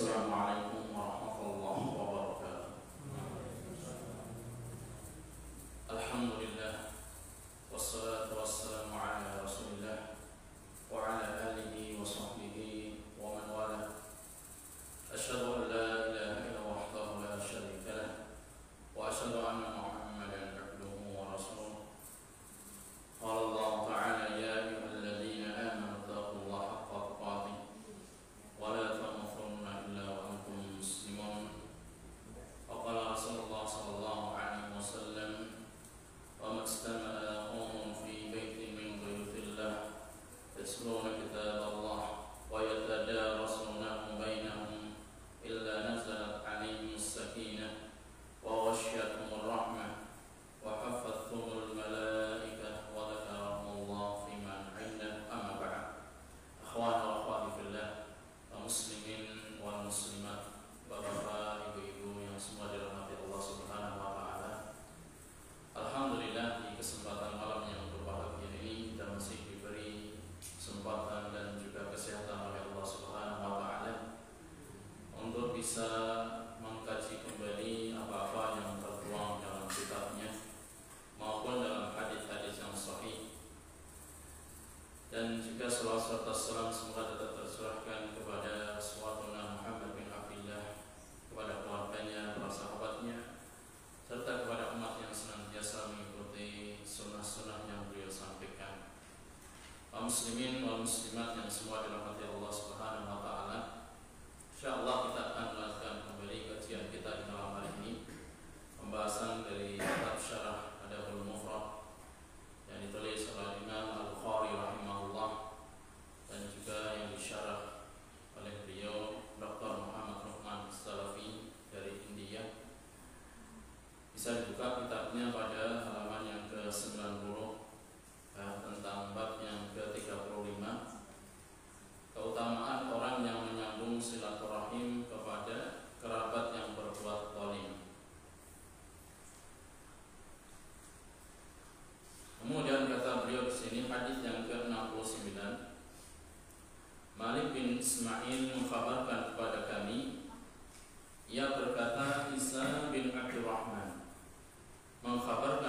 والسلام عليكم salawat serta semoga Rahman. Mengkhabar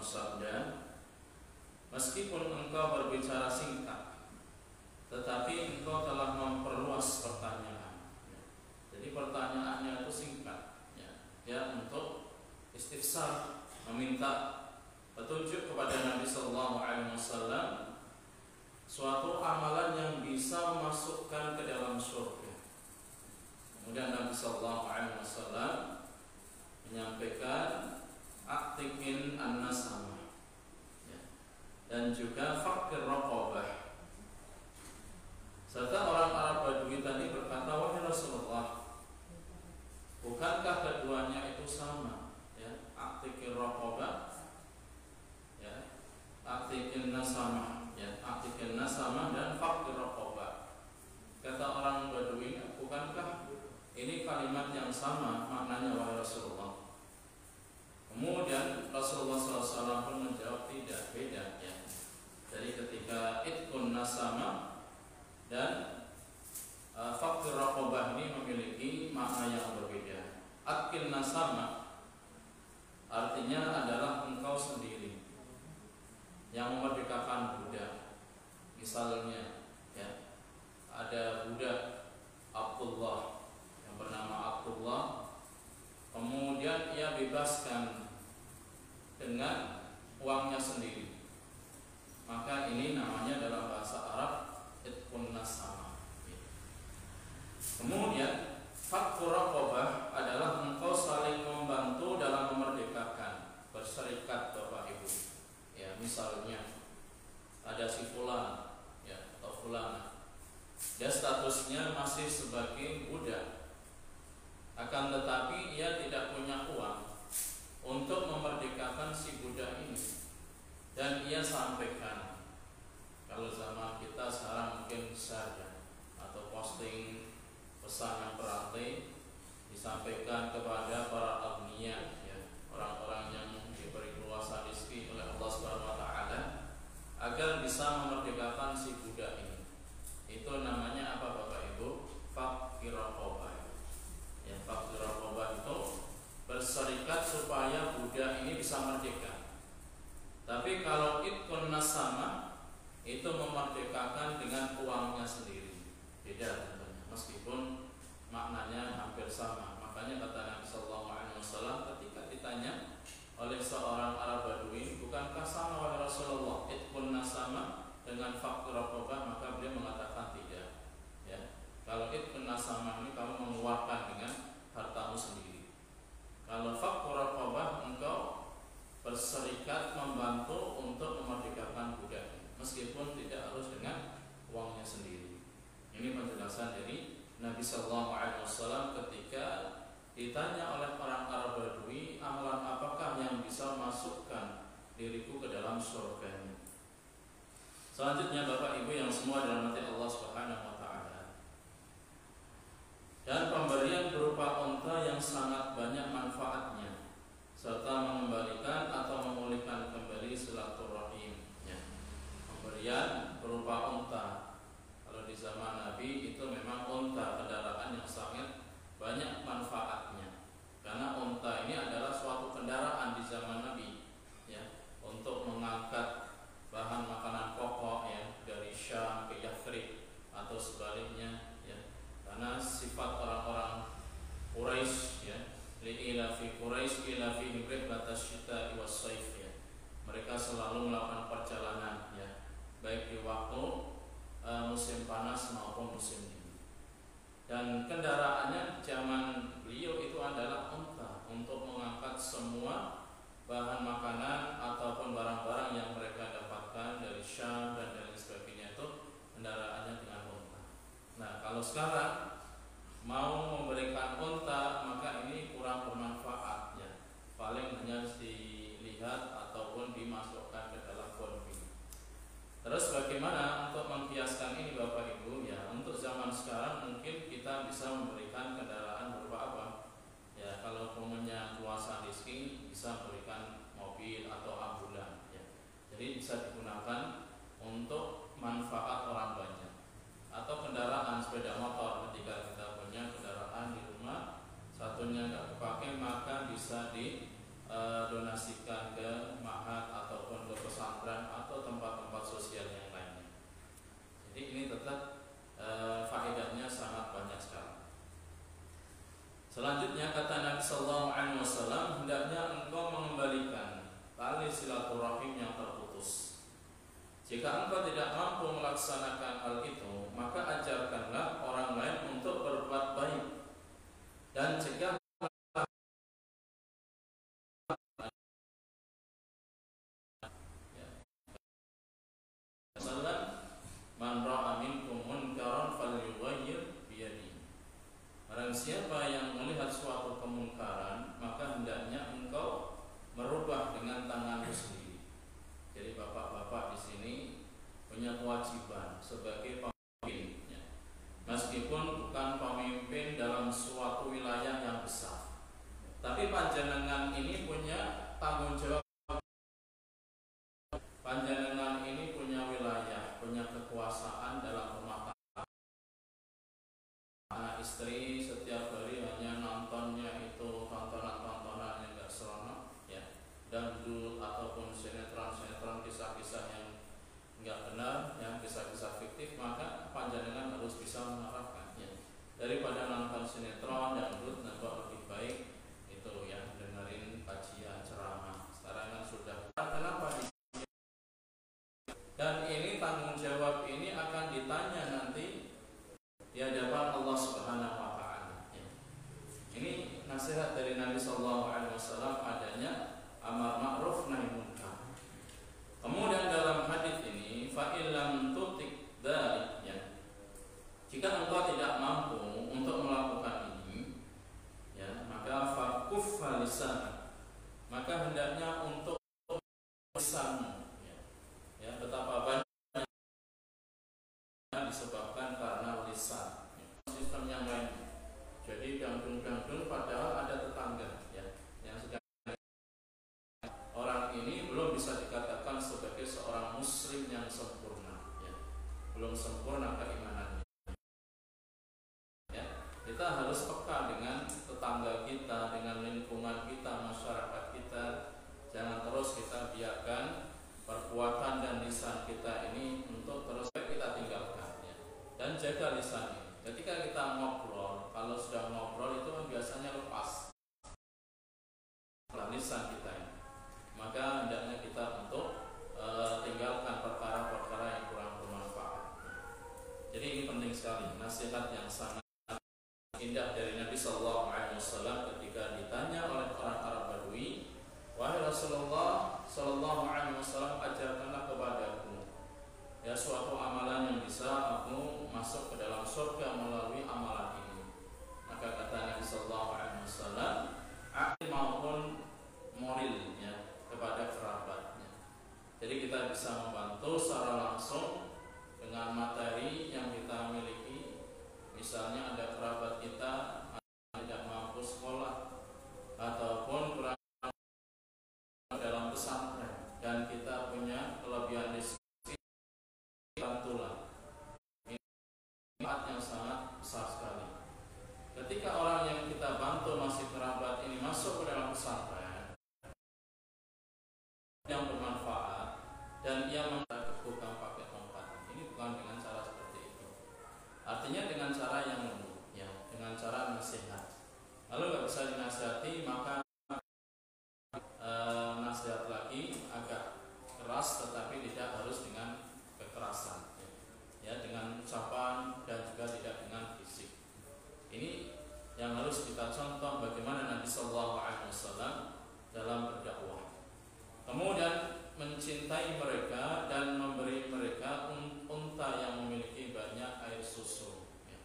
bersabda, Meskipun engkau berbicara singkat, tetapi engkau telah memperluas pertanyaan. Jadi pertanyaannya itu singkat, ya, ya untuk istifsar meminta petunjuk kepada Nabi saw. Alaihi Wasallam suatu amalan yang bisa memasukkan ke dalam surga. Kemudian Nabi saw Alaihi Wasallam menyampaikan aktifin an-nasama. Ya. dan juga fakir rokobah. Serta orang Arab Badui tadi berkata wahai Rasulullah bukankah keduanya itu sama? Ya aktifin rokobah. Ya aktifin nasama. Ya aktifin nasama dan fakir rokobah. Kata orang Badui bukankah ini kalimat yang sama maknanya wahai Rasulullah? Kemudian Rasulullah SAW pun menjawab tidak beda ya. Jadi ketika itkun nasama dan uh, fakir raqabah ini memiliki makna yang berbeda. Atkil nasama artinya adalah engkau sendiri yang memerdekakan budak. Misalnya ya, ada budak Abdullah yang bernama Abdullah kemudian ia bebaskan dengan uangnya sendiri maka ini namanya dalam bahasa Arab itqun nasama kemudian faktur raqabah adalah engkau saling membantu dalam memerdekakan berserikat Bapak Ibu ya misalnya ada si fulan ya atau fulana dia statusnya masih sebagai budak akan tetapi ia tidak punya uang untuk memerdekakan si budak ini dan ia sampaikan kalau zaman kita sekarang mungkin saja atau posting pesan yang berantai disampaikan kepada para agniya ya orang-orang yang diberi kuasa rezeki oleh Allah Subhanahu wa taala agar bisa memerdekakan si budak ini itu namanya apa Bapak Ibu? Fakir Ya, fakir itu berserikat supaya budak ini bisa merdeka. Tapi kalau ikun nasama itu memerdekakan dengan uangnya sendiri. Beda maknanya hampir sama. Makanya kata Nabi Sallallahu Alaihi Wasallam ketika ditanya oleh seorang Arab Badui, bukankah sama wahai Rasulullah? Ikun nasama dengan faktor rokobah maka beliau mengatakan tidak. Ya. Kalau itu nasama ini kamu mengeluarkan dengan hartamu sendiri. Kalau faktor rokobah engkau berserikat membantu untuk memerdekakan budak meskipun tidak harus dengan uangnya sendiri. Ini penjelasan dari Nabi Shallallahu Alaihi Wasallam ketika ditanya oleh orang Arab Badui amalan apakah yang bisa masukkan diriku ke dalam surga Selanjutnya Bapak Ibu yang semua dirahmati Allah Subhanahu wa taala. Dan pemberian berupa unta yang sangat banyak manfaatnya serta mengembalikan atau memulihkan kembali silaturahim. Ya. Pemberian berupa unta. Kalau di zaman Nabi itu memang unta kendaraan yang sangat banyak manfaatnya. Karena unta ini adalah suatu kendaraan di zaman Nabi ya untuk mengangkat bahan makanan pokok ya dari Syam ke Yathrib atau sebaliknya ya karena sifat orang-orang Quraisy ya ila fi Quraisy ila fi batas syita was saif ya mereka selalu melakukan perjalanan ya baik di waktu uh, musim panas maupun musim dingin dan kendaraannya zaman beliau itu adalah unta untuk mengangkat semua bahan makanan ataupun barang-barang yang mereka dapatkan dari Syam dan dari sebagainya itu kendaraannya dengan unta. Nah, kalau sekarang mau memberikan unta maka ini kurang bermanfaat ya. Paling hanya dilihat ataupun dimasukkan ke dalam konfi. Terus bagaimana untuk mengkiaskan ini Bapak Ibu ya? Untuk zaman sekarang mungkin kita bisa memberikan kendaraan berupa apa? Ya, kalau punya kuasa rezeki bisa berikan mobil atau ambulan ya. Jadi bisa digunakan untuk manfaat orang banyak atau kendaraan sepeda motor ketika kita punya kendaraan di rumah satunya nggak dipakai maka bisa didonasikan e, ke mahat ataupun ke pesantren atau tempat-tempat sosial yang lainnya. Jadi ini tetap e, faedahnya sangat banyak sekali. Selanjutnya kata Nabi Sallallahu Alaihi Wasallam hendaknya engkau mengembalikan tali silaturahim yang terputus. Jika engkau tidak mampu melaksanakan hal itu, maka ajarkanlah orang lain untuk berbuat baik dan cegah Man ra'a minkum munkaran falyughayyir Barang siapa yang melihat suatu kemungkaran, maka hendaknya engkau merubah dengan tanganmu sendiri. Jadi bapak-bapak di sini punya kewajiban sebagai pemimpin, ya. meskipun bukan pemimpin dalam suatu wilayah yang besar istri setiap hari hanya nontonnya itu tontonan-tontonan yang gak seronok ya dangdut ataupun sinetron-sinetron kisah-kisah yang nggak benar yang kisah-kisah fiktif maka panjenengan harus bisa mengarahkan ya daripada nonton sinetron dangdut nambah lebih baik itu ya dengerin kajian ceramah sekarang kan sudah kenapa di dan ini tanggung jawab ini akan ditanya nanti di hadapan Allah Subhanahu wa taala. Ya. Ini nasihat dari Nabi sallallahu alaihi wasallam adanya amar ma'ruf nahi munkar. Kemudian dalam hadis ini fa illam tutik dzalik ya. Jika engkau tidak mampu untuk melakukan ini ya, maka fakuffa lisan. Maka hendaknya untuk lisanmu ya betapa banyak disebabkan karena lisan sistem yang lain jadi gandung-gandung padahal ada tetangga ya yang sedang orang ini belum bisa dikatakan sebagai seorang muslim yang sempurna ya belum sempurna keimanannya ya kita harus peka dengan tetangga kita dengan lingkungan kita masyarakat kita jangan terus kita biarkan perbuatan dan lisan kita ini untuk terus kita tinggalkan ya. dan jaga lisan ini. Ketika kita ngobrol, kalau sudah ngobrol itu kan biasanya lepas lisan kita ini. Maka hendaknya kita untuk e, tinggalkan perkara-perkara yang kurang bermanfaat. Jadi ini penting sekali nasihat yang sangat indah dari Nabi Shallallahu Alaihi Wasallam ketika ditanya oleh orang Arab Badui, wahai Rasulullah, Sallallahu Alaihi Wasallam ajarkanlah kepadaku ya suatu amalan yang bisa aku masuk ke dalam surga melalui amalan ini. Maka kata Nabi Sallallahu Alaihi Wasallam, akil maupun moral ya kepada kerabatnya. Jadi kita bisa membantu secara langsung dengan materi yang kita miliki. Misalnya ada kerabat kita tidak mampu sekolah ataupun artinya dengan cara yang lembut ya dengan cara nasihat lalu nggak bisa dinasihati maka nasihat lagi agak keras tetapi tidak harus dengan kekerasan ya dengan ucapan dan juga tidak dengan fisik ini yang harus kita contoh bagaimana Nabi Shallallahu Alaihi Wasallam dalam berdakwah kemudian mencintai mereka dan memberi mereka unta yang memiliki banyak air susu ya.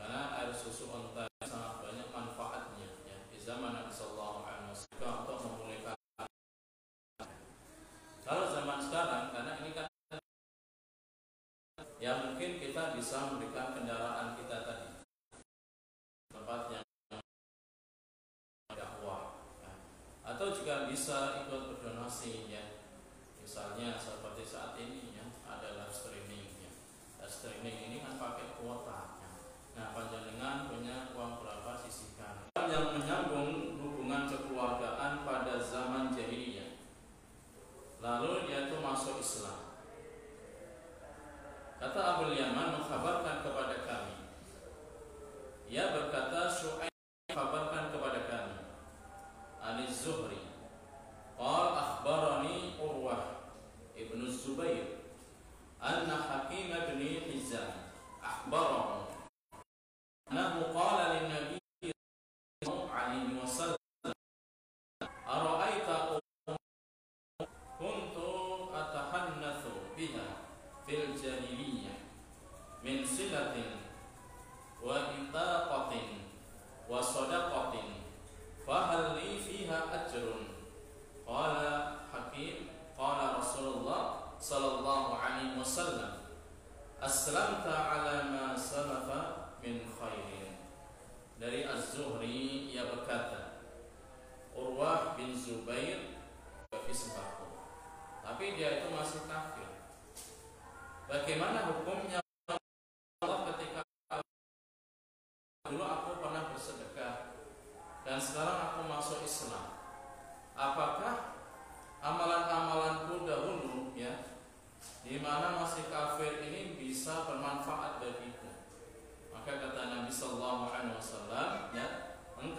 karena air susu unta sangat banyak manfaatnya ya. di zaman Nabi Shallallahu Alaihi Wasallam untuk memulihkan kalau zaman sekarang karena ini kan ya mungkin kita bisa memberikan kendaraan kita tadi. Tempat yang dakwah ya. atau juga bisa ikut berdonasi ya. Misalnya seperti saat ini ya ada live streaming ya. Live streaming ini kan pakai kuota ya. nah panjenengan punya uang berapa sisihkan? Yang menyambung hubungan kekeluargaan pada zaman jahiliyah. Lalu dia itu masuk Islam kata Abu Mengkhabarkan kepada kami. Ia berkata Syu'aib mengkhabarkan kepada kami. Ali Zuhri Qal akhbarani Urwah Ibnu Zubair Anna Hakim bin Hizam Akhbarahu Annahu qala Az-Zuhri ia berkata, Urwah bin Zubair bagi sembako. Tapi dia itu masih kafir. Bagaimana hukumnya Allah ketika dulu aku pernah bersedekah dan sekarang aku masuk Islam? Apakah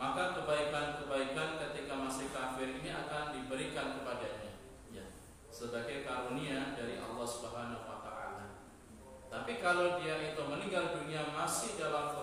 maka kebaikan-kebaikan ketika masih kafir ini akan diberikan kepadanya ya sebagai karunia dari Allah Subhanahu wa taala. Tapi kalau dia itu meninggal dunia masih dalam